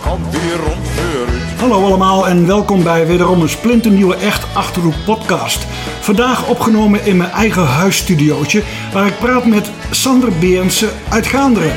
komt. Hallo allemaal en welkom bij wederom een splinternieuwe Echt Achterhoek podcast. Vandaag opgenomen in mijn eigen huisstudiootje waar ik praat met Sander Berensen uit Gaanderen.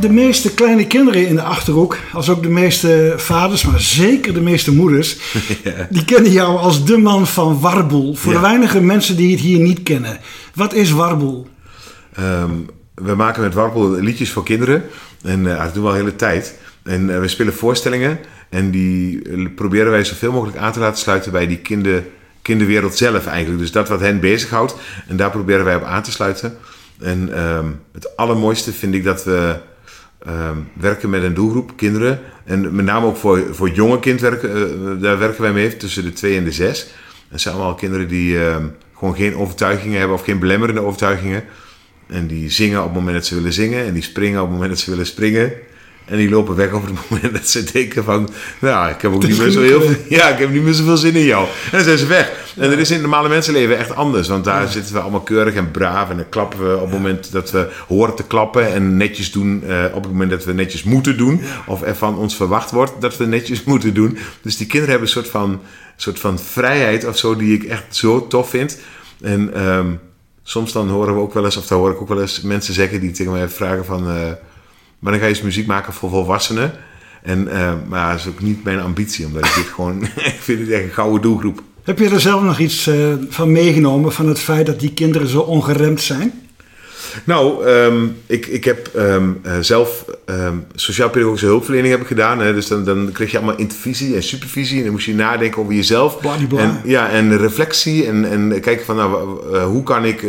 De meeste kleine kinderen in de Achterhoek, als ook de meeste vaders, maar zeker de meeste moeders, die kennen jou als de man van Warboel. Voor de weinige mensen die het hier niet kennen. Wat is Warboel? Ehm, we maken met Warpel liedjes voor kinderen. En eh, dat doen we al de hele tijd. En eh, we spelen voorstellingen. En die eh, proberen wij zoveel mogelijk aan te laten sluiten bij die kinder, kinderwereld zelf eigenlijk. Dus dat wat hen bezighoudt. En daar proberen wij op aan te sluiten. En ehm, het allermooiste vind ik dat we ehm, werken met een doelgroep, kinderen. En met name ook voor, voor jonge kindwerken, eh, daar werken wij mee, tussen de twee en de zes. Dat zijn allemaal kinderen die ehm, gewoon geen overtuigingen hebben of geen belemmerende overtuigingen. En die zingen op het moment dat ze willen zingen. En die springen op het moment dat ze willen springen. En die lopen weg op het moment dat ze denken van... Nou, ik heb ook niet meer zo heel veel... Ja, ik heb niet meer zoveel zin in jou. En dan zijn ze weg. En dat is in het normale mensenleven echt anders. Want daar zitten we allemaal keurig en braaf. En dan klappen we op het moment dat we horen te klappen. En netjes doen eh, op het moment dat we netjes moeten doen. Of er van ons verwacht wordt dat we netjes moeten doen. Dus die kinderen hebben een soort van, soort van vrijheid of zo... die ik echt zo tof vind. En... ehm, soms dan horen we ook wel eens, of daar hoor ik ook wel eens mensen zeggen die tegen mij vragen van, eh maar dan ga je eens muziek maken voor volwassenen. En, eh, maar dat is ook niet mijn ambitie, omdat ik dit gewoon, ik vind het echt een gouden doelgroep. Heb je er zelf nog iets eh, van meegenomen van het feit dat die kinderen zo ongeremd zijn? Nou, ehm, ik, ik heb ehm, eh, zelf ehm, sociaal-pedagogische hulpverlening heb ik gedaan. Hè, dus dan, dan kreeg je allemaal intervisie en supervisie. En dan moest je nadenken over jezelf. En, ja, en reflectie. En, en kijken van, nou, eh, hoe kan ik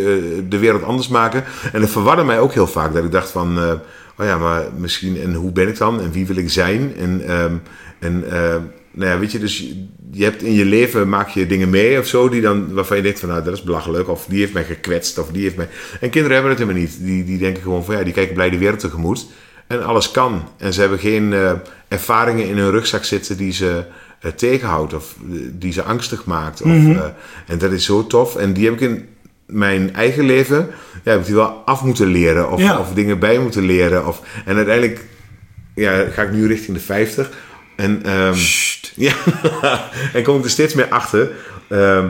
de wereld anders maken? En dat verwarde mij ook heel vaak. Dat ik dacht van, oh ja, maar misschien... En hoe ben ik dan? En wie wil ik zijn? En, en nou ja, weet je, dus je, hebt in je leven, maak je dingen mee of zo, die dan, waarvan je denkt van, nou, dat is belachelijk. Of die heeft mij gekwetst, of die heeft mij... En kinderen hebben het helemaal niet. Die, die denken gewoon van, ja, die kijken blij de wereld tegemoet. En alles kan. En ze hebben geen eh, ervaringen in hun rugzak zitten die ze eh, tegenhoudt. Of eh, die ze angstig maakt. Of, eh, en dat is zo tof. En die heb ik in mijn eigen leven, ja, heb ik die wel af moeten leren. Of, Ja. of dingen bij moeten leren. Of, en uiteindelijk ja, ga ik nu richting de 50. En, ehm, ja, en kom ik er steeds meer achter ehm,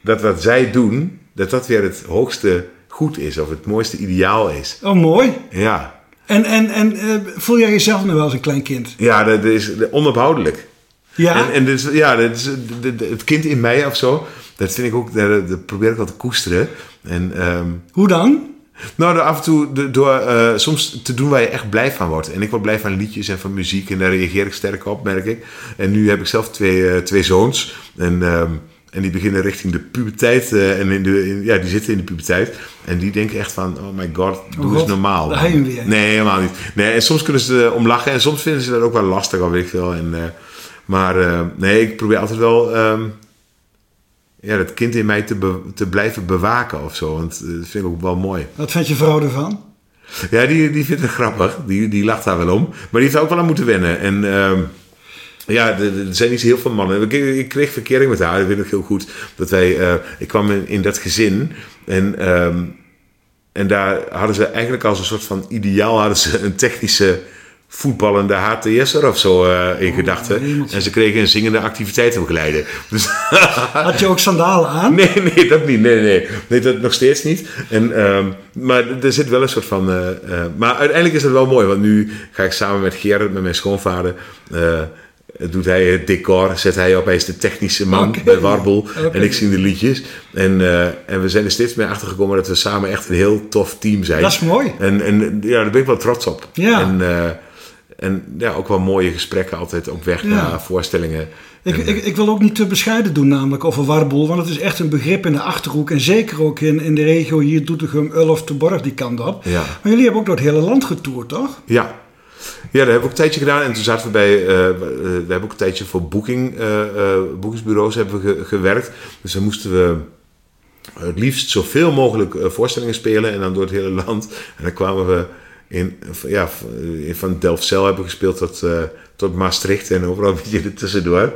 dat wat zij doen, dat dat weer het hoogste goed is. Of het mooiste ideaal is. Oh, mooi. Ja, En, en, en eh, voel jij jezelf nog wel als een klein kind? ja dat is onophoudelijk. Ja? En, en dus, ja, dat is, de- het kind in mij of zo, dat vind ik ook, dat, dat probeer ik wel te koesteren. En ehm, Hoe dan? Nou, door af en toe de- door eh, soms te doen waar je echt blij van wordt. En ik word blij van liedjes en van muziek en daar reageer ik sterk op, merk ik. En nu heb ik zelf twee, eh, twee zoons. En, ehm, en die beginnen richting de puberteit. eh, en in de, in- ja, die zitten in de puberteit. En die denken echt van, oh my god, doe Oh eens normaal. weer. Nee, helemaal niet. Nee, en soms kunnen ze om lachen. En soms vinden ze dat ook wel lastig, al weet ik veel. En, maar nee, ik probeer altijd wel... ehm, ja, dat kind in mij te, te blijven bewaken of zo. Want eh, dat vind ik ook wel mooi. Wat vindt je vrouw ervan? Ja, die, die vindt het grappig. Die, die lacht daar wel om. Maar die heeft ook wel aan moeten wennen. En ehm, ja, er, er zijn niet zo heel veel mannen. Ik, ik kreeg verkering met haar. Ik weet nog heel goed dat wij... eh, ik kwam in, in dat gezin. En, ehm, en daar hadden ze eigenlijk als een soort van ideaal... hadden ze een technische voetballende HTS'er of zo eh, in gedachten. hemeltje. En ze kregen een zingende activiteitenbegeleider. Dus Had je ook sandalen aan? Nee, nee, dat niet. Nee, nee. Nee, dat nog steeds niet. En, ehm, maar er zit wel een soort van... eh, eh, maar uiteindelijk is het wel mooi. Want nu ga ik samen met Gerrit, met mijn schoonvader... doet hij het decor, zet hij op. Hij is de technische man bij Warbel. En ik zing de liedjes. En, en we zijn er steeds meer achter gekomen... dat we samen echt een heel tof team zijn. Dat is mooi. En, en ja, daar ben ik wel trots op. Ja. En, en ja, ook wel mooie gesprekken altijd op weg Ja. naar voorstellingen. Ik, En, ik, ik wil ook niet te bescheiden doen namelijk over warboel, want het is echt een begrip in de Achterhoek en zeker ook in, in de regio hier Doetinchem, Ulft, de Borg, die kant op. Ja. Maar jullie hebben ook door het hele land getoerd, toch? Ja. Ja, dat hebben we ook een tijdje gedaan. En toen zaten we bij... eh, eh, we hebben ook een tijdje voor boeking, eh, eh, boekingsbureaus hebben we ge- gewerkt. Dus dan moesten we het liefst zoveel mogelijk eh, voorstellingen spelen. En dan door het hele land. En dan kwamen we in, ja, in- van Delfzijl hebben we gespeeld tot, eh, tot Maastricht en overal een beetje er tussendoor.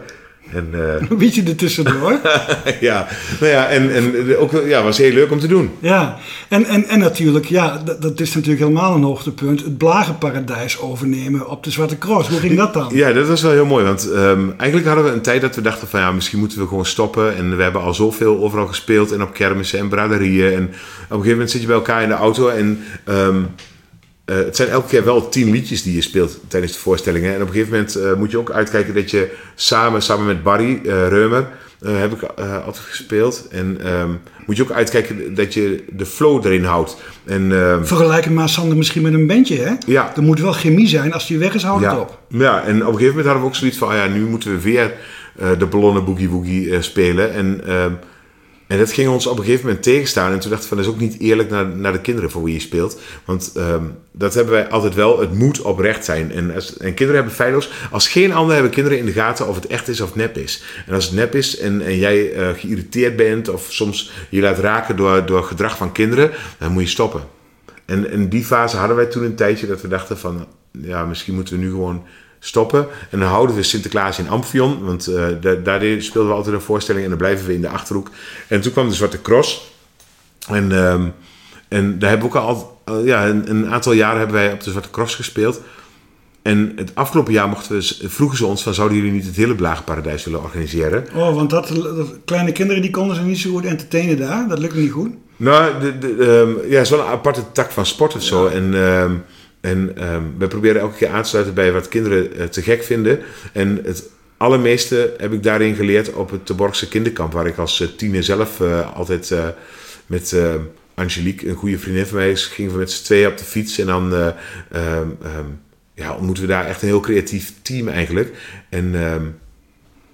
En eh, Een beetje er tussendoor. ja, nou ja, en, en ook ja, was heel leuk om te doen. Ja, en, en, en natuurlijk, ja, dat, dat is natuurlijk helemaal een hoogtepunt. Het Blagenparadijs overnemen op de Zwarte Cross. Hoe ging dat dan? Ja, dat was wel heel mooi. Want ehm, eigenlijk hadden we een tijd dat we dachten van ja, misschien moeten we gewoon stoppen. En we hebben al zoveel overal gespeeld en op kermissen en braderieën. En op een gegeven moment zit je bij elkaar in de auto en ehm, eh, het zijn elke keer wel tien liedjes die je speelt tijdens de voorstellingen. En op een gegeven moment eh, moet je ook uitkijken dat je samen, samen met Barry eh, Reumer, heb ik altijd gespeeld. En ehm, moet je ook uitkijken dat je de flow erin houdt. En ehm, Vergelijk hem maar, Sander, misschien met een bandje, hè? ja, Er moet wel chemie zijn. Als die weg is, houdt het op. Ja, en op een gegeven moment hadden we ook zoiets van, ah ja, nu moeten we weer de ballonnen boogie woogie spelen. En, ehm, en dat ging ons op een gegeven moment tegenstaan. En toen dacht ik van, dat is ook niet eerlijk naar, naar de kinderen voor wie je speelt. Want ehm, dat hebben wij altijd wel, het moet oprecht zijn. En, als, en kinderen hebben feilloos, als geen ander hebben kinderen in de gaten of het echt is of nep is. En als het nep is en, en jij eh, geïrriteerd bent of soms je laat raken door, door gedrag van kinderen, dan moet je stoppen. En in die fase hadden wij toen een tijdje dat we dachten van... ja, misschien moeten we nu gewoon stoppen. En dan houden we Sinterklaas in Amphion. Want eh, daar, speelden we altijd een voorstelling. En dan blijven we in de Achterhoek. En toen kwam de Zwarte Cross. En, ehm, en daar hebben we ook al... al- ja, een, een aantal jaren hebben wij op de Zwarte Cross gespeeld. En het afgelopen jaar mochten we, vroegen ze ons van... zouden jullie niet het hele Blagenparadijs willen organiseren? Oh, want dat, dat- kleine kinderen die konden ze niet zo goed entertainen daar. Dat lukt niet goed. Nou, de, de, ehm, ja, een aparte tak van sport of zo. En, ehm, en ehm, we proberen elke keer aan te sluiten bij wat kinderen eh, te gek vinden. En het allermeeste heb ik daarin geleerd op het Borgse kinderkamp. Waar ik als eh, tiener zelf eh, altijd met Angelique, een goede vriendin van mij, gingen we met z'n tweeën op de fiets. En dan eh, ehm, ehm, ja, ontmoeten we daar echt een heel creatief team eigenlijk. En...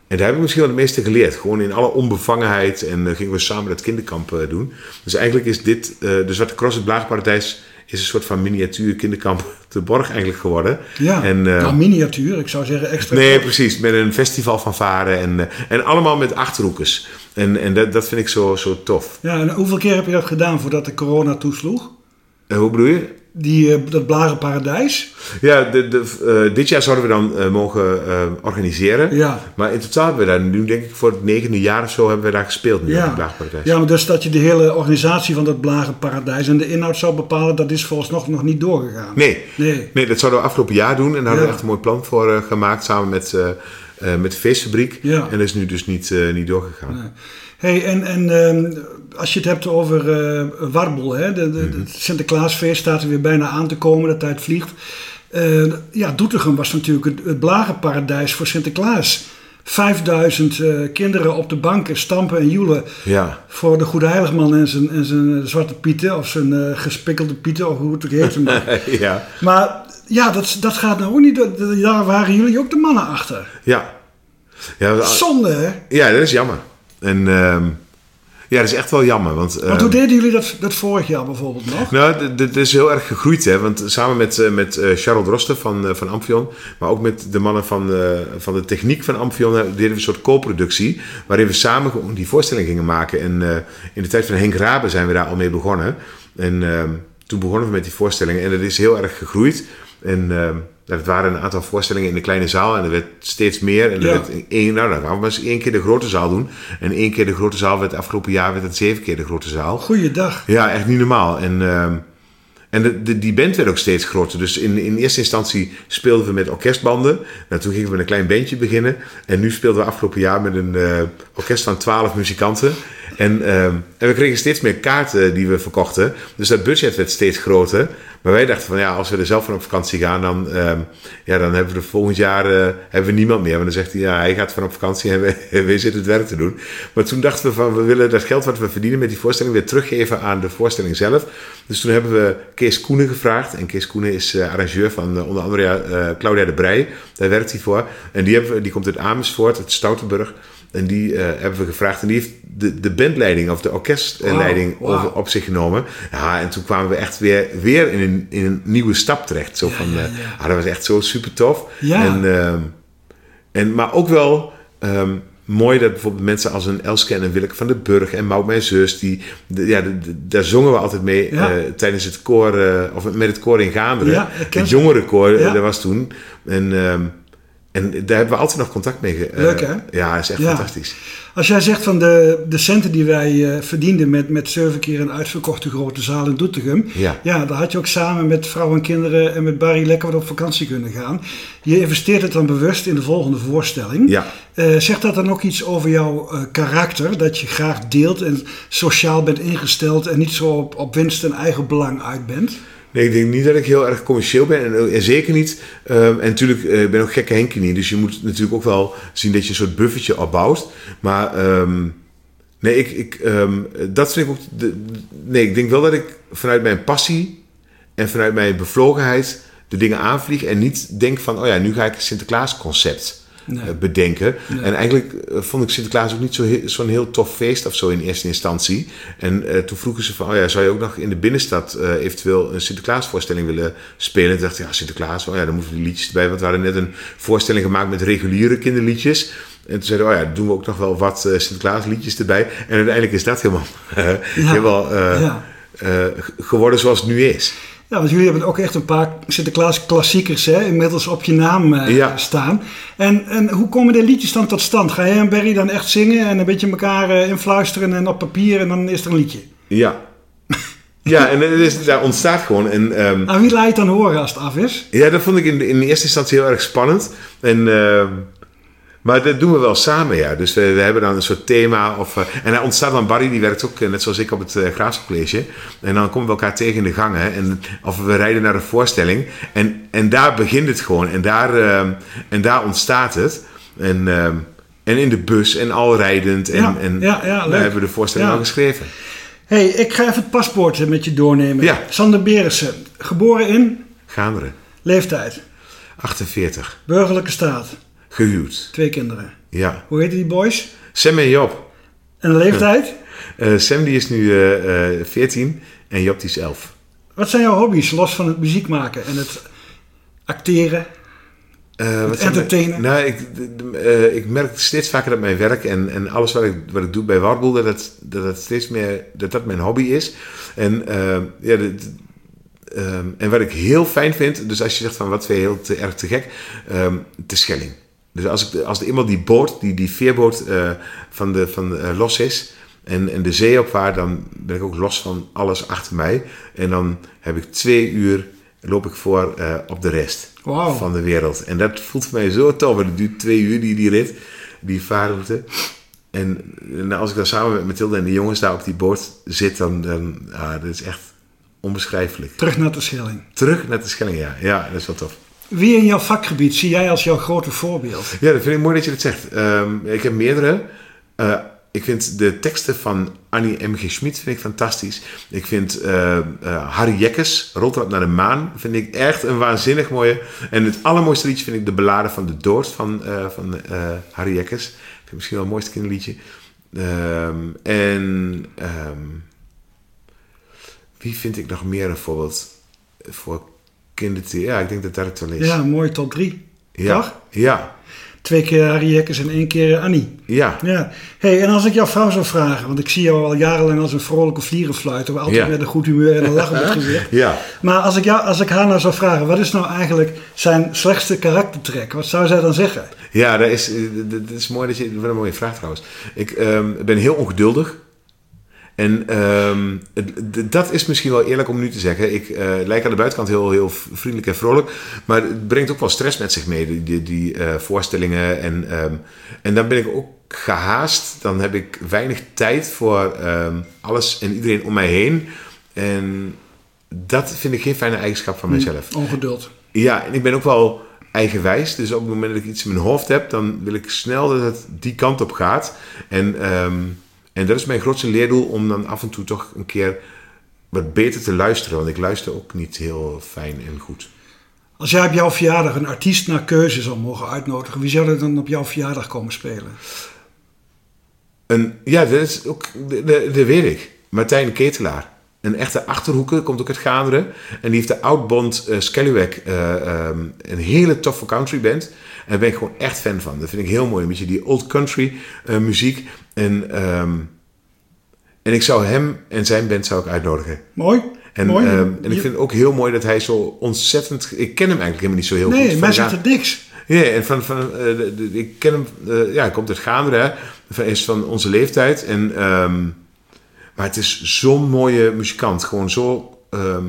en daar heb ik misschien wel het meeste geleerd. Gewoon in alle onbevangenheid. En gingen we samen het kinderkamp doen. Dus eigenlijk is dit, de Zwarte Cross, het Blaagparadijs, is een soort van miniatuur kinderkamp te Borg eigenlijk geworden. Ja, En, eh, nou, miniatuur. Ik zou zeggen extra. Nee, precies. Met een festival van varen. En, eh, en allemaal met achterhoekers. En, en dat, dat vind ik zo, zo tof. Ja, en hoeveel keer heb je dat gedaan voordat de corona toesloeg? Eh, hoe bedoel je? Die, eh, dat Blagenparadijs? Ja, de, de, eh, dit jaar zouden we dan eh, mogen organiseren. Ja. Maar in totaal hebben we daar nu, denk ik, voor het negende jaar of zo hebben we daar gespeeld nu het Ja. Blaagparadijs. ja, maar dus dat je de hele organisatie van dat Blagenparadijs en de inhoud zou bepalen, dat is volgens nog, nog niet doorgegaan. Nee. Nee. Nee, dat zouden we afgelopen jaar doen. En daar hadden we Ja. echt een mooi plan voor gemaakt samen met, met de feestfabriek. Ja. En dat is nu dus niet, niet doorgegaan. Hey, en, en ehm, als je het hebt over eh Warbel, hè, de, de, Mhm. het Sinterklaasfeest staat er weer bijna aan te komen, de tijd vliegt. Eh, ja, Doetinchem was natuurlijk het, het blagenparadijs voor Sinterklaas. 5000 eh, kinderen op de banken stampen en joelen Ja. voor de Goede Heiligman en zijn, en zijn zwarte pieten, of zijn gespikkelde pieten, of hoe het ook heet. maar ja. maar ja, dat, dat gaat nou ook niet. Daar waren jullie ook de mannen achter. Ja. Ja, Zonde, hè? ja, dat is jammer. En ehm, ja, dat is echt wel jammer. Want, Want ehm, hoe deden jullie dat, dat vorig jaar bijvoorbeeld nog? Nou, d- d- het is heel erg gegroeid, hè. Want samen met, eh, met eh, Charles Drosten van, eh, van Amphion... maar ook met de mannen van, van de techniek van Amphion... deden we een soort co-productie... waarin we samen die voorstelling gingen maken. En in de tijd van Henk Rabe zijn we daar al mee begonnen. En ehm, toen begonnen we met die voorstellingen. En dat is heel erg gegroeid. En ehm, het waren een aantal voorstellingen in de kleine zaal... en er werd steeds meer. En er Ja. werd één, nou, dan gaan we maar eens één keer de grote zaal doen. En één keer de grote zaal werd afgelopen jaar... werd het zeven keer de grote zaal. Goeiedag. Ja, echt niet normaal. En, ehm, en de, de- die band werd ook steeds groter. Dus in, in eerste instantie speelden we met orkestbanden. Nou, toen gingen we met een klein bandje beginnen. En nu speelden we afgelopen jaar met een eh, orkest van 12 muzikanten. En, ehm, en we kregen steeds meer kaarten die we verkochten. Dus dat budget werd steeds groter. Maar wij dachten van ja, als we er zelf van op vakantie gaan, dan, ehm, ja, dan hebben we volgend jaar eh, hebben we niemand meer. Want dan zegt hij, ja, hij gaat van op vakantie en wij, zitten het werk te doen. Maar toen dachten we van, we willen dat geld wat we verdienen met die voorstelling weer teruggeven aan de voorstelling zelf. Dus toen hebben we Kees Koenen gevraagd. En Kees Koenen is eh, arrangeur van eh, onder andere Claudia de Brij. Daar werkt hij voor. En die, hebben die komt uit Amersfoort, uit Stoutenburg. En die hebben we gevraagd. En die heeft de, de bandleiding of de orkestleiding over, op zich genomen. Ja, en toen kwamen we echt weer, weer in, een, in een nieuwe stap terecht. Zo van, ja, eh, ja. ah, dat was echt zo super tof. Ja. En, ehm, en, maar ook wel ehm, mooi dat bijvoorbeeld mensen als een Elske en een Willeke van den Burg en Mout mijn zus, die, de- ja, de- de- daar zongen we altijd mee eh, tijdens het koor, eh, of met het koor in ken het jongerenkoor, Ja. dat was toen. En, ehm, en daar hebben we altijd nog contact mee. Leuk, hè? Ja, dat is echt fantastisch. Als jij zegt van de, de centen die wij eh, verdienden met, met zeven keer een uitverkochte grote zaal in Doetinchem. Ja. Ja, daar had je ook samen met vrouw en kinderen en met Barry lekker wat op vakantie kunnen gaan. Je investeert het dan bewust in de volgende voorstelling. Ja. Eh, zegt dat dan ook iets over jouw eh, karakter? Dat je graag deelt en sociaal bent ingesteld en niet zo op, op winst en eigen belang uit bent? Nee, ik denk niet dat ik heel erg commercieel ben. En, en zeker niet. ehm, en natuurlijk, eh, ik ben ook gekke Henkie niet. Dus je moet natuurlijk ook wel zien dat je een soort buffertje opbouwt. Maar ehm, nee, ik, ik, ehm, dat vind ik ook... De, nee, ik denk wel dat ik vanuit mijn passie en vanuit mijn bevlogenheid de dingen aanvlieg. En niet denk van, oh ja, nu ga ik Sinterklaas concept Nee. eh, bedenken. En eigenlijk eh, vond ik Sinterklaas ook niet zo'n heel tof feest of zo in eerste instantie. En eh, toen vroegen ze van, oh ja, zou je ook nog in de binnenstad eventueel een Sinterklaasvoorstelling willen spelen? En toen dacht ik, ja, Sinterklaas, oh ja, dan moeten die liedjes erbij. Want we hadden net een voorstelling gemaakt met reguliere kinderliedjes. En toen zeiden we, oh ja, doen we ook nog wel wat Sinterklaasliedjes erbij. En uiteindelijk is dat helemaal, helemaal ja. geworden zoals het nu is. Ja, want jullie hebben ook echt een paar Sinterklaas klassiekers hè, inmiddels op je naam eh, Ja. staan. En, en hoe komen de liedjes dan tot stand? Ga jij en Barry dan echt zingen en een beetje elkaar eh, influisteren en op papier en dan is er een liedje? Ja. Ja, en het is, daar ontstaat gewoon. En, ehm, Aan wie laat je het dan horen als het af is? Ja, dat vond ik in, in eerste instantie heel erg spannend. En, ehm, maar dat doen we wel samen, ja. Dus we, we hebben dan een soort thema. Of, eh, en dan ontstaat dan Barry, die werkt ook eh, net zoals ik op het uh. En dan komen we elkaar tegen in de gangen. En, of we rijden naar een voorstelling. En, en daar begint het gewoon. En daar, en daar ontstaat het. En, en in de bus en al rijdend. En, Ja, en ja, ja, daar hebben we de voorstelling al geschreven. hey, ik ga even het paspoort met je doornemen. Ja. Sander Berensen, geboren in, Gaanderen, leeftijd, 48. burgerlijke staat, Gehuwd. twee kinderen. Ja. Hoe heten die boys? Sam en Job. En de leeftijd? Eh, Sam die is nu eh, eh, 14 en Job die is 11. Wat zijn jouw hobby's, los van het muziek maken en het acteren? Eh, wat entertainen? nou, ik, eh, ik merk steeds vaker dat mijn werk en, en alles wat ik, wat ik doe bij Warboel, dat het, dat het steeds meer dat dat mijn hobby is. En, eh, ja, ehm, en wat ik heel fijn vind, dus als je zegt van wat vind je heel te, erg te gek, ehm de Schelling. Dus als, ik, als er eenmaal die boot, die, die veerboot eh, van, de, van eh, los is en, en de zee opvaart, dan ben ik ook los van alles achter mij. En dan heb ik twee uur, loop ik voor eh, op de rest van de wereld. En dat voelt voor mij zo tof. Het duurt twee uur, die, die rit, die vaarroute. En, en als ik dan samen met Mathilde en de jongens daar op die boot zit, dan, dan ah, dat is echt onbeschrijfelijk. Terug naar de Schelling. Terug naar de Schelling, ja. Ja, dat is wel tof. Wie in jouw vakgebied zie jij als jouw grote voorbeeld? Ja, dat vind ik mooi dat je dat zegt. Ehm, ik heb meerdere. Eh, ik vind de teksten van Annie M.G. Schmid vind ik fantastisch. Ik vind eh, eh, Harry Jekkes, Rotterdam naar de maan, vind ik echt een waanzinnig mooie. En het allermooiste liedje vind ik De Beladen van de Dood van, eh, van Harry Jekkes. Vind misschien wel het mooiste kinderliedje. Ehm, en ehm, wie vind ik nog meer een voorbeeld voor Ja, ik denk dat dat het wel is. Ja, mooi top drie. ja. toch? ja. Twee keer Harry Jekkers en één keer Annie. ja. Ja. Hey, en als ik jouw vrouw zou vragen, want ik zie jou al jarenlang als een vrolijke vlierenfluiter, altijd Ja. met een goed humeur en een lach op het gezicht. Ja. Maar als ik, jou, als ik haar nou zou vragen, wat is nou eigenlijk zijn slechtste karaktertrek? Wat zou zij dan zeggen? Ja, dat is, eh, dat is mooi dat je. Wat een mooie vraag trouwens. Ik ehm, ben heel ongeduldig. En ehm, dat is misschien wel eerlijk om nu te zeggen. Ik eh, lijk aan de buitenkant heel, heel vriendelijk en vrolijk. Maar het brengt ook wel stress met zich mee, die, die, die, eh, voorstellingen. En, ehm, en dan ben ik ook gehaast. Dan heb ik weinig tijd voor ehm, alles en iedereen om mij heen. En dat vind ik geen fijne eigenschap van mezelf. Ongeduld. Ja, en ik ben ook wel eigenwijs. Dus op het moment dat ik iets in mijn hoofd heb, dan wil ik snel dat het die kant op gaat. En, en dat is mijn grootste leerdoel om dan af en toe toch een keer wat beter te luisteren. Want ik luister ook niet heel fijn en goed. Als jij op jouw verjaardag een artiest naar keuze zou mogen uitnodigen, wie zou er dan op jouw verjaardag komen spelen? En ja, dat is ook, dat, dat weet ik. Martijn Ketelaar. Een echte achterhoeker, komt ook uit Gaanderen. En die heeft de Oudbond uh, Scallywag, een hele toffe country band. En daar ben ik gewoon echt fan van. Dat vind ik heel mooi. Een beetje die old country eh, muziek. En, ehm, en ik zou hem en zijn band zou ik uitnodigen. Mooi. En, mooi. ehm, en ik vind het ook heel mooi dat hij zo ontzettend... Ik ken hem eigenlijk helemaal niet zo heel goed. nee, mij zegt het niks. ja, en van, van, de- de- ik ken hem, ja, hij komt uit Gaanderen. Hij is van onze leeftijd. En, maar het is zo'n mooie muzikant. Gewoon zo ehm,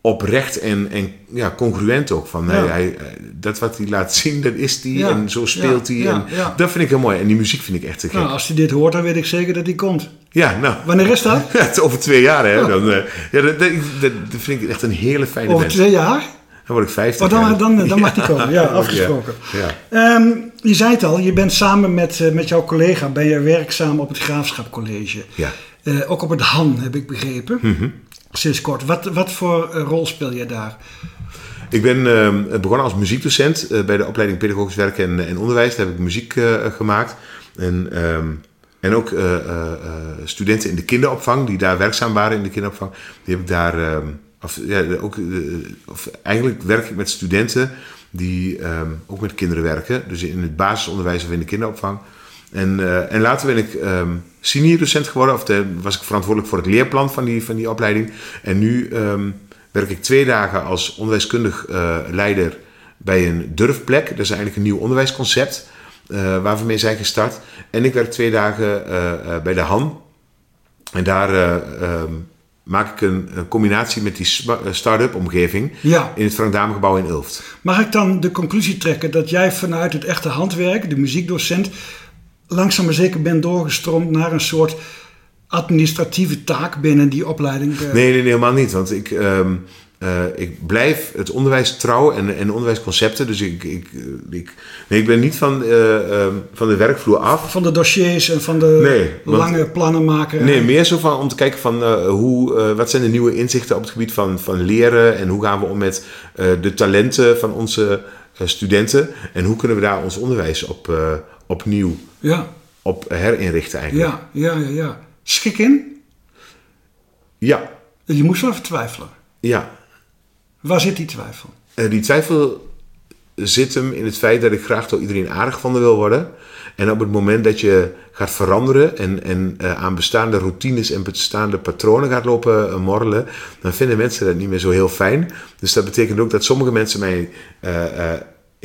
oprecht en, en ja, congruent ook. Van, Ja. hij, hij- dat wat hij laat zien, dat is hij. Ja, En zo speelt hij. en. Dat vind ik heel mooi. En die muziek vind ik echt te gek. Nou, als hij dit hoort, dan weet ik zeker dat hij komt. Ja, nou... Wanneer is dat? Ja, over twee jaar, hè. Dan, eh, ja, dat, dat, vind ik echt een hele fijne Over mens. twee jaar? Dan word ik 50. Oh, dan, dan, dan mag hij komen. Ja, Ja. afgesproken. Ja. Ehm, je zei het al, je bent samen met, eh, met jouw collega ben je werkzaam op het Graafschapcollege. Ja. Eh, ook op het Han, heb ik begrepen. Mhm. Sinds kort. Wat, wat voor eh, rol speel je daar? Ik ben ehm, begonnen als muziekdocent bij de opleiding Pedagogisch Werken en, en Onderwijs. Daar heb ik muziek gemaakt. En, ehm, en ook studenten in de kinderopvang, die daar werkzaam waren in de kinderopvang, die heb ik daar. Ja, ook, of eigenlijk werk ik met studenten die ehm, ook met kinderen werken. Dus in het basisonderwijs of in de kinderopvang. En, eh, en later ben ik ehm senior docent geworden, of was ik verantwoordelijk voor het leerplan van die, van die opleiding. En nu ehm, werk ik twee dagen als onderwijskundig eh, leider bij een durfplek. Dat is eigenlijk een nieuw onderwijsconcept eh, waar we mee zijn gestart. En ik werk twee dagen bij de Han. En daar maak ik een, een combinatie met die eh, start-up omgeving Ja. in het Frank Damegebouw in Ulft. Mag ik dan de conclusie trekken dat jij vanuit het echte handwerk, de muziekdocent, langzaam maar zeker bent doorgestroomd naar een soort administratieve taak binnen die opleiding? eh, Nee, nee, nee, helemaal niet. Want ik, ehm, eh, ik blijf het onderwijs trouw en, en onderwijsconcepten. Dus ik, ik, eh, ik, nee, ik ben niet van, eh, ehm, van de werkvloer af. Van de dossiers en van de Nee, want- lange plannen maken. Nee, meer zo van om te kijken van hoe, wat zijn de nieuwe inzichten op het gebied van, van leren en hoe gaan we om met de talenten van onze studenten en hoe kunnen we daar ons onderwijs op, opnieuw Ja, op herinrichten eigenlijk. ja, ja, ja, ja. Schik in? Ja, Je moest wel even twijfelen. ja. Waar zit die twijfel? Eh, die twijfel zit hem in het feit dat ik graag door iedereen aardig gevonden wil worden. En op het moment dat je gaat veranderen en, en eh, aan bestaande routines en bestaande patronen gaat lopen eh, morrelen, dan vinden mensen dat niet meer zo heel fijn. Dus dat betekent ook dat sommige mensen mij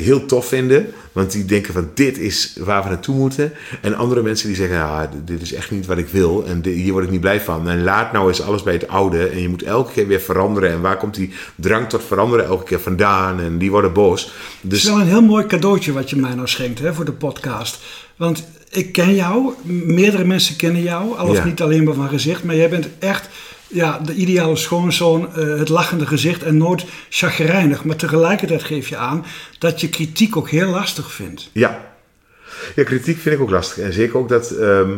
heel tof vinden, want die denken van dit is waar we naartoe moeten. En andere mensen die zeggen, ja, d- dit is echt niet wat ik wil en hier word ik niet blij van. En laat nou eens alles bij het oude en je moet elke keer weer veranderen. En waar komt die drang tot veranderen elke keer vandaan? En die worden boos. Het Dus is wel een heel mooi cadeautje wat je mij nou schenkt hè, voor de podcast. Want ik ken jou, meerdere mensen kennen jou, al of Ja. niet alleen maar van gezicht. Maar jij bent echt ja, de ideale schoonzoon, eh, het lachende gezicht en nooit chagrijnig. Maar tegelijkertijd geef je aan dat je kritiek ook heel lastig vindt. Ja. ja, kritiek vind ik ook lastig. En zeker ook dat. ehm,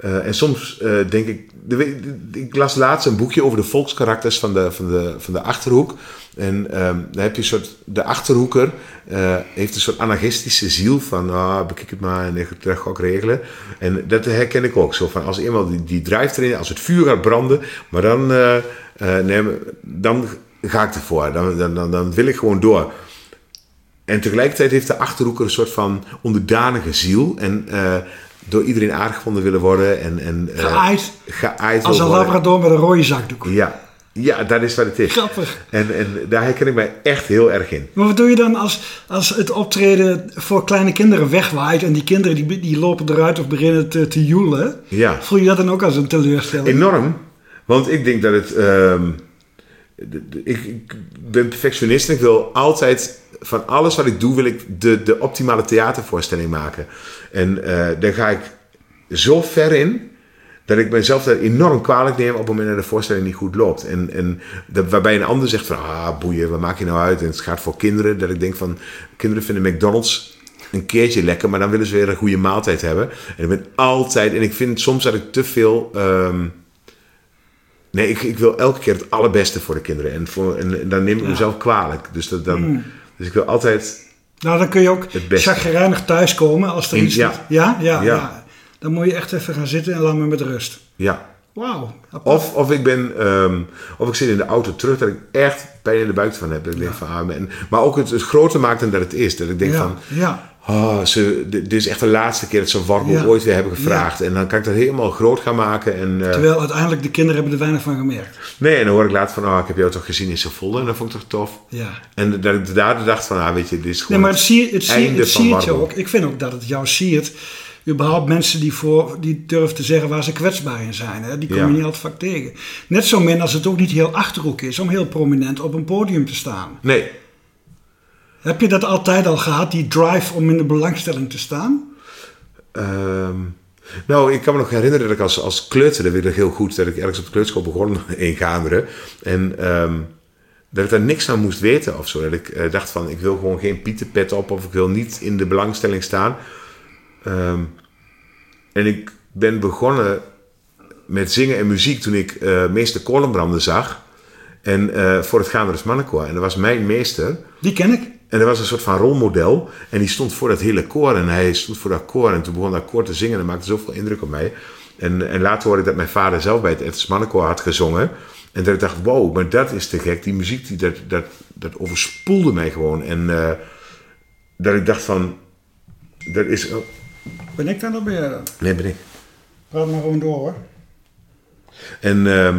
eh, en soms eh, denk ik. de ik las laatst een boekje over de volkskarakters van de, van de, van de achterhoek. En ehm dan heb je een soort. De achterhoeker eh, heeft een soort anarchistische ziel van. Ah, bekijk het maar en ik dat ga ik regelen. En dat herken ik ook zo. Van als eenmaal die, die drijft erin, als het vuur gaat branden. Maar dan. nee, maar dan ga ik ervoor. Dan, dan, dan, dan wil ik gewoon door. En tegelijkertijd heeft de Achterhoeker een soort van onderdanige ziel. En door iedereen aardig gevonden willen worden. En, en, eh, Geaaid. geaaid Als een worden. labrador met een rode zakdoek. Ja. ja, dat is wat het is. Grappig. En, en daar herken ik mij echt heel erg in. Maar wat doe je dan als, als het optreden voor kleine kinderen wegwaait en die kinderen die, die lopen eruit of beginnen te, te joelen? Ja. Voel je dat dan ook als een teleurstelling? Enorm. Want ik denk dat het... ehm, de- de- ik, ik ben perfectionist en ik wil altijd... Van alles wat ik doe, wil ik de, de optimale theatervoorstelling maken. En eh, daar ga ik zo ver in... dat ik mezelf daar enorm kwalijk neem op het moment dat de voorstelling niet goed loopt. En, en dat, waarbij een ander zegt van... Ah, boeien, wat maak je nou uit? En het gaat voor kinderen. Dat ik denk van... Kinderen vinden McDonald's een keertje lekker... maar dan willen ze weer een goede maaltijd hebben. En ik ben altijd... En ik vind soms dat ik te veel... ehm, Nee, ik, ik wil elke keer het allerbeste voor de kinderen. En, voor, en, en dan neem ik mezelf kwalijk. Dus, dat, dan, dus ik wil altijd... Nou, dan kun je ook chagrijnig thuiskomen als er In- iets ja. Ja, ja, ja, Ja. Dan moet je echt even gaan zitten en laat me met rust. Ja, Wauw. Of, of ik ben, ehm, of ik zit in de auto terug dat ik echt pijn in de buik van heb. Dat ik denk van, ah, man. maar ook het, het groter maakt dan dat het is. Dat ik denk ja, van, ja. Oh, ze, dit is echt de laatste keer dat ze warboel Ja. ooit weer hebben gevraagd. En dan kan ik dat helemaal groot gaan maken. En, eh, Terwijl uiteindelijk de kinderen hebben er weinig van gemerkt. nee, en dan hoor ik later van, oh, ik heb jou toch gezien in Zwolle. En dat vond ik toch tof. Ja. En dat ik daardoor dacht van, ah, weet je, dit is Nee, gewoon maar het, zie, het, zie, het van siert je ook. Ik vind ook dat het jou siert. Überhaupt mensen die, voor, die durven te zeggen waar ze kwetsbaar in zijn. Hè? Die kom je Ja. niet altijd vaak tegen. Net zo min als het ook niet heel achterhoek is om heel prominent op een podium te staan. Nee, Heb je dat altijd al gehad, die drive om in de belangstelling te staan? Ehm, nou, ik kan me nog herinneren dat ik als, als kleuter, dat weet ik heel goed, dat ik ergens op de kleuterschool begon in Gaanderen. En ehm, dat ik daar niks aan moest weten of zo. Dat ik eh, dacht van, ik wil gewoon geen pietenpet op of ik wil niet in de belangstelling staan. Ehm, en ik ben begonnen met zingen en muziek toen ik eh, meester Kolenbranden zag. En eh, voor het Gaanders Mannenkoor. En dat was mijn meester. Die ken ik. En er was een soort van rolmodel. En die stond voor dat hele koor. En hij stond voor dat koor. En toen begon dat koor te zingen. En dat maakte zoveel indruk op mij. En, en later hoorde ik dat mijn vader zelf bij het Edens Mannenkoor had gezongen. En dat ik dacht, wow, maar dat is te gek. Die muziek, die, dat, dat, dat overspoelde mij gewoon. En eh, dat ik dacht van, dat is... Oh, Ben ik daar nog bij? dan? nee, ben ik. Praat maar gewoon door hoor. En, ehm,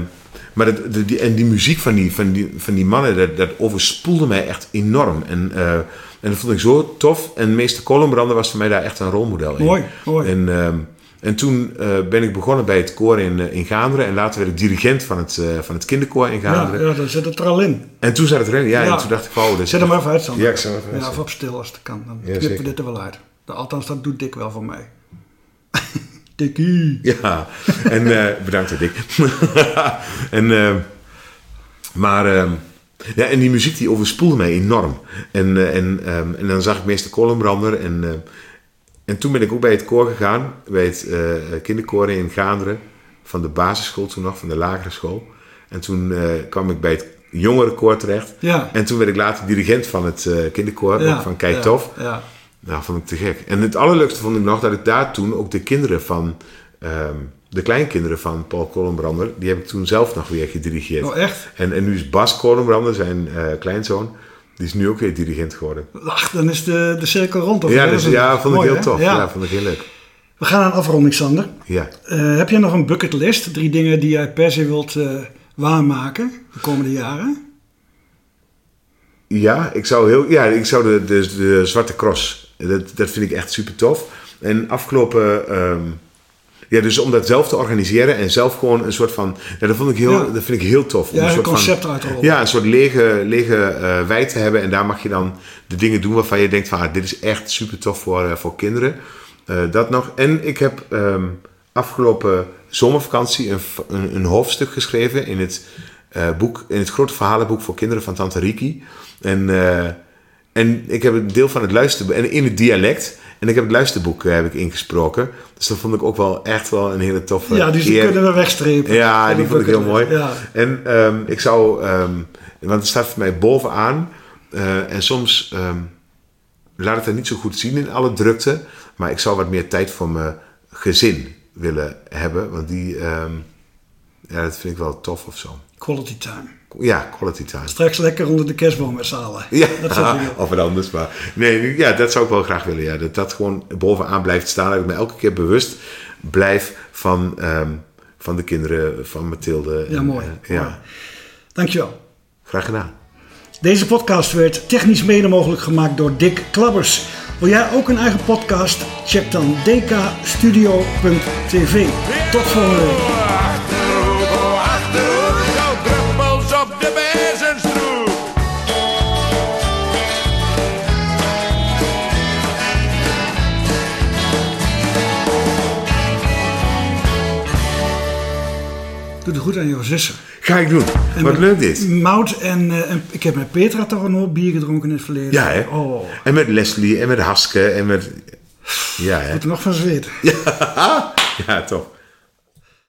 maar dat, de- die, en die muziek van die, van die, van die mannen, dat, dat overspoelde mij echt enorm. En, eh, en dat vond ik zo tof. En meester Kollenbrander was voor mij daar echt een rolmodel in. Mooi, mooi. En, ehm, en toen eh, ben ik begonnen bij het koor in, eh, in Gaanderen. En later werd ik dirigent van het, van het kinderkoor in Ja, Gaanderen. ja, dan zit het er al in. En toen zat het erin. Ja, Ja. en toen dacht ik, dat is Zet hem even uit, Sander. Ja, ik zal hem even Ja, uitzetten. of op stil als het kan. Dan Ja, knippen we dit er wel uit. Althans, dat doet Dick wel voor mij. Dikkie. Ja, en eh, bedankt Dick. en, eh, maar, eh, ja, en die muziek die overspoelde mij enorm. En, eh, en, ehm, en dan zag ik meester Kollenbrander. En, en toen ben ik ook bij het koor gegaan, bij het kinderkoor in Gaanderen. Van de basisschool toen nog, van de lagere school. En toen kwam ik bij het jongerenkoor terecht. Ja. En toen werd ik later dirigent van het kinderkoor, ook van Kijk ja, Tof. Ja. Nou, vond ik te gek. En het allerleukste vond ik nog dat ik daar toen ook de kinderen van, ehm, de kleinkinderen van Paul Kollenbrander, die heb ik toen zelf nog weer gedirigeerd. Oh, echt? En, en nu is Bas Kollenbrander, zijn eh, kleinzoon, die is nu ook weer dirigent geworden. Ach, dan is de, de cirkel rond. Of Ja, dus, ja, vond ik heel hè? tof. Ja. Ja. vond ik heel leuk. We gaan aan afronding, Sander. Ja. Eh, heb jij nog een bucketlist? Drie dingen die jij per se wilt eh, waarmaken de komende jaren? Ja, ik zou, heel, ja, ik zou de, de, de Zwarte Cross, dat, dat vind ik echt super tof. En afgelopen, ehm, ja, dus om dat zelf te organiseren en zelf gewoon een soort van, ja, dat, vond ik heel, Ja. dat vind ik heel tof. Om Ja, een soort van- concept uitrollen. Ja, een soort lege, lege eh wei te hebben en daar mag je dan de dingen doen waarvan je denkt van, ah, dit is echt super tof voor, eh, voor kinderen. Eh, dat nog. En ik heb ehm, afgelopen zomervakantie een, een, een hoofdstuk geschreven in het, boek, in het grote verhalenboek voor kinderen van Tante Riki. En, en ik heb een deel van het luisterboek, en in het dialect. En ik heb het luisterboek eh, heb ik ingesproken. Dus dat vond ik ook wel echt wel een hele toffe ja, die eer. kunnen we wegstrepen. Ja, die vond ik heel mooi. Ja. En ehm, ik zou, ehm, want het staat voor mij bovenaan. eh, en soms ehm, laat het er niet zo goed zien in alle drukte. Maar ik zou wat meer tijd voor mijn gezin willen hebben. Want die, ja, dat vind ik wel tof of zo. Quality time. Ja, quality time. Straks lekker onder de kerstboom met z'n allen. Ja, Dat zou ik of wat anders. Maar nee, ja, dat zou ik wel graag willen. Ja. Dat dat gewoon bovenaan blijft staan. Dat ik me elke keer bewust blijf van, ehm, van de kinderen van Mathilde. Ja, En, mooi. ja, Dankjewel. graag gedaan. Deze podcast werd technisch mede mogelijk gemaakt door Dick Klabbers. Wil jij ook een eigen podcast? Check dan dkstudio.tv. Tot volgende week. Goed aan jouw zussen. Ga ik doen. Wat leuk dit. Mout en, eh, en ik heb met Petra toch een hoop bier gedronken in het verleden. Ja, hè? Oh, En met Leslie en met Haske en met... Ja, hè? ik moet er nog van zweten. Ja, toch.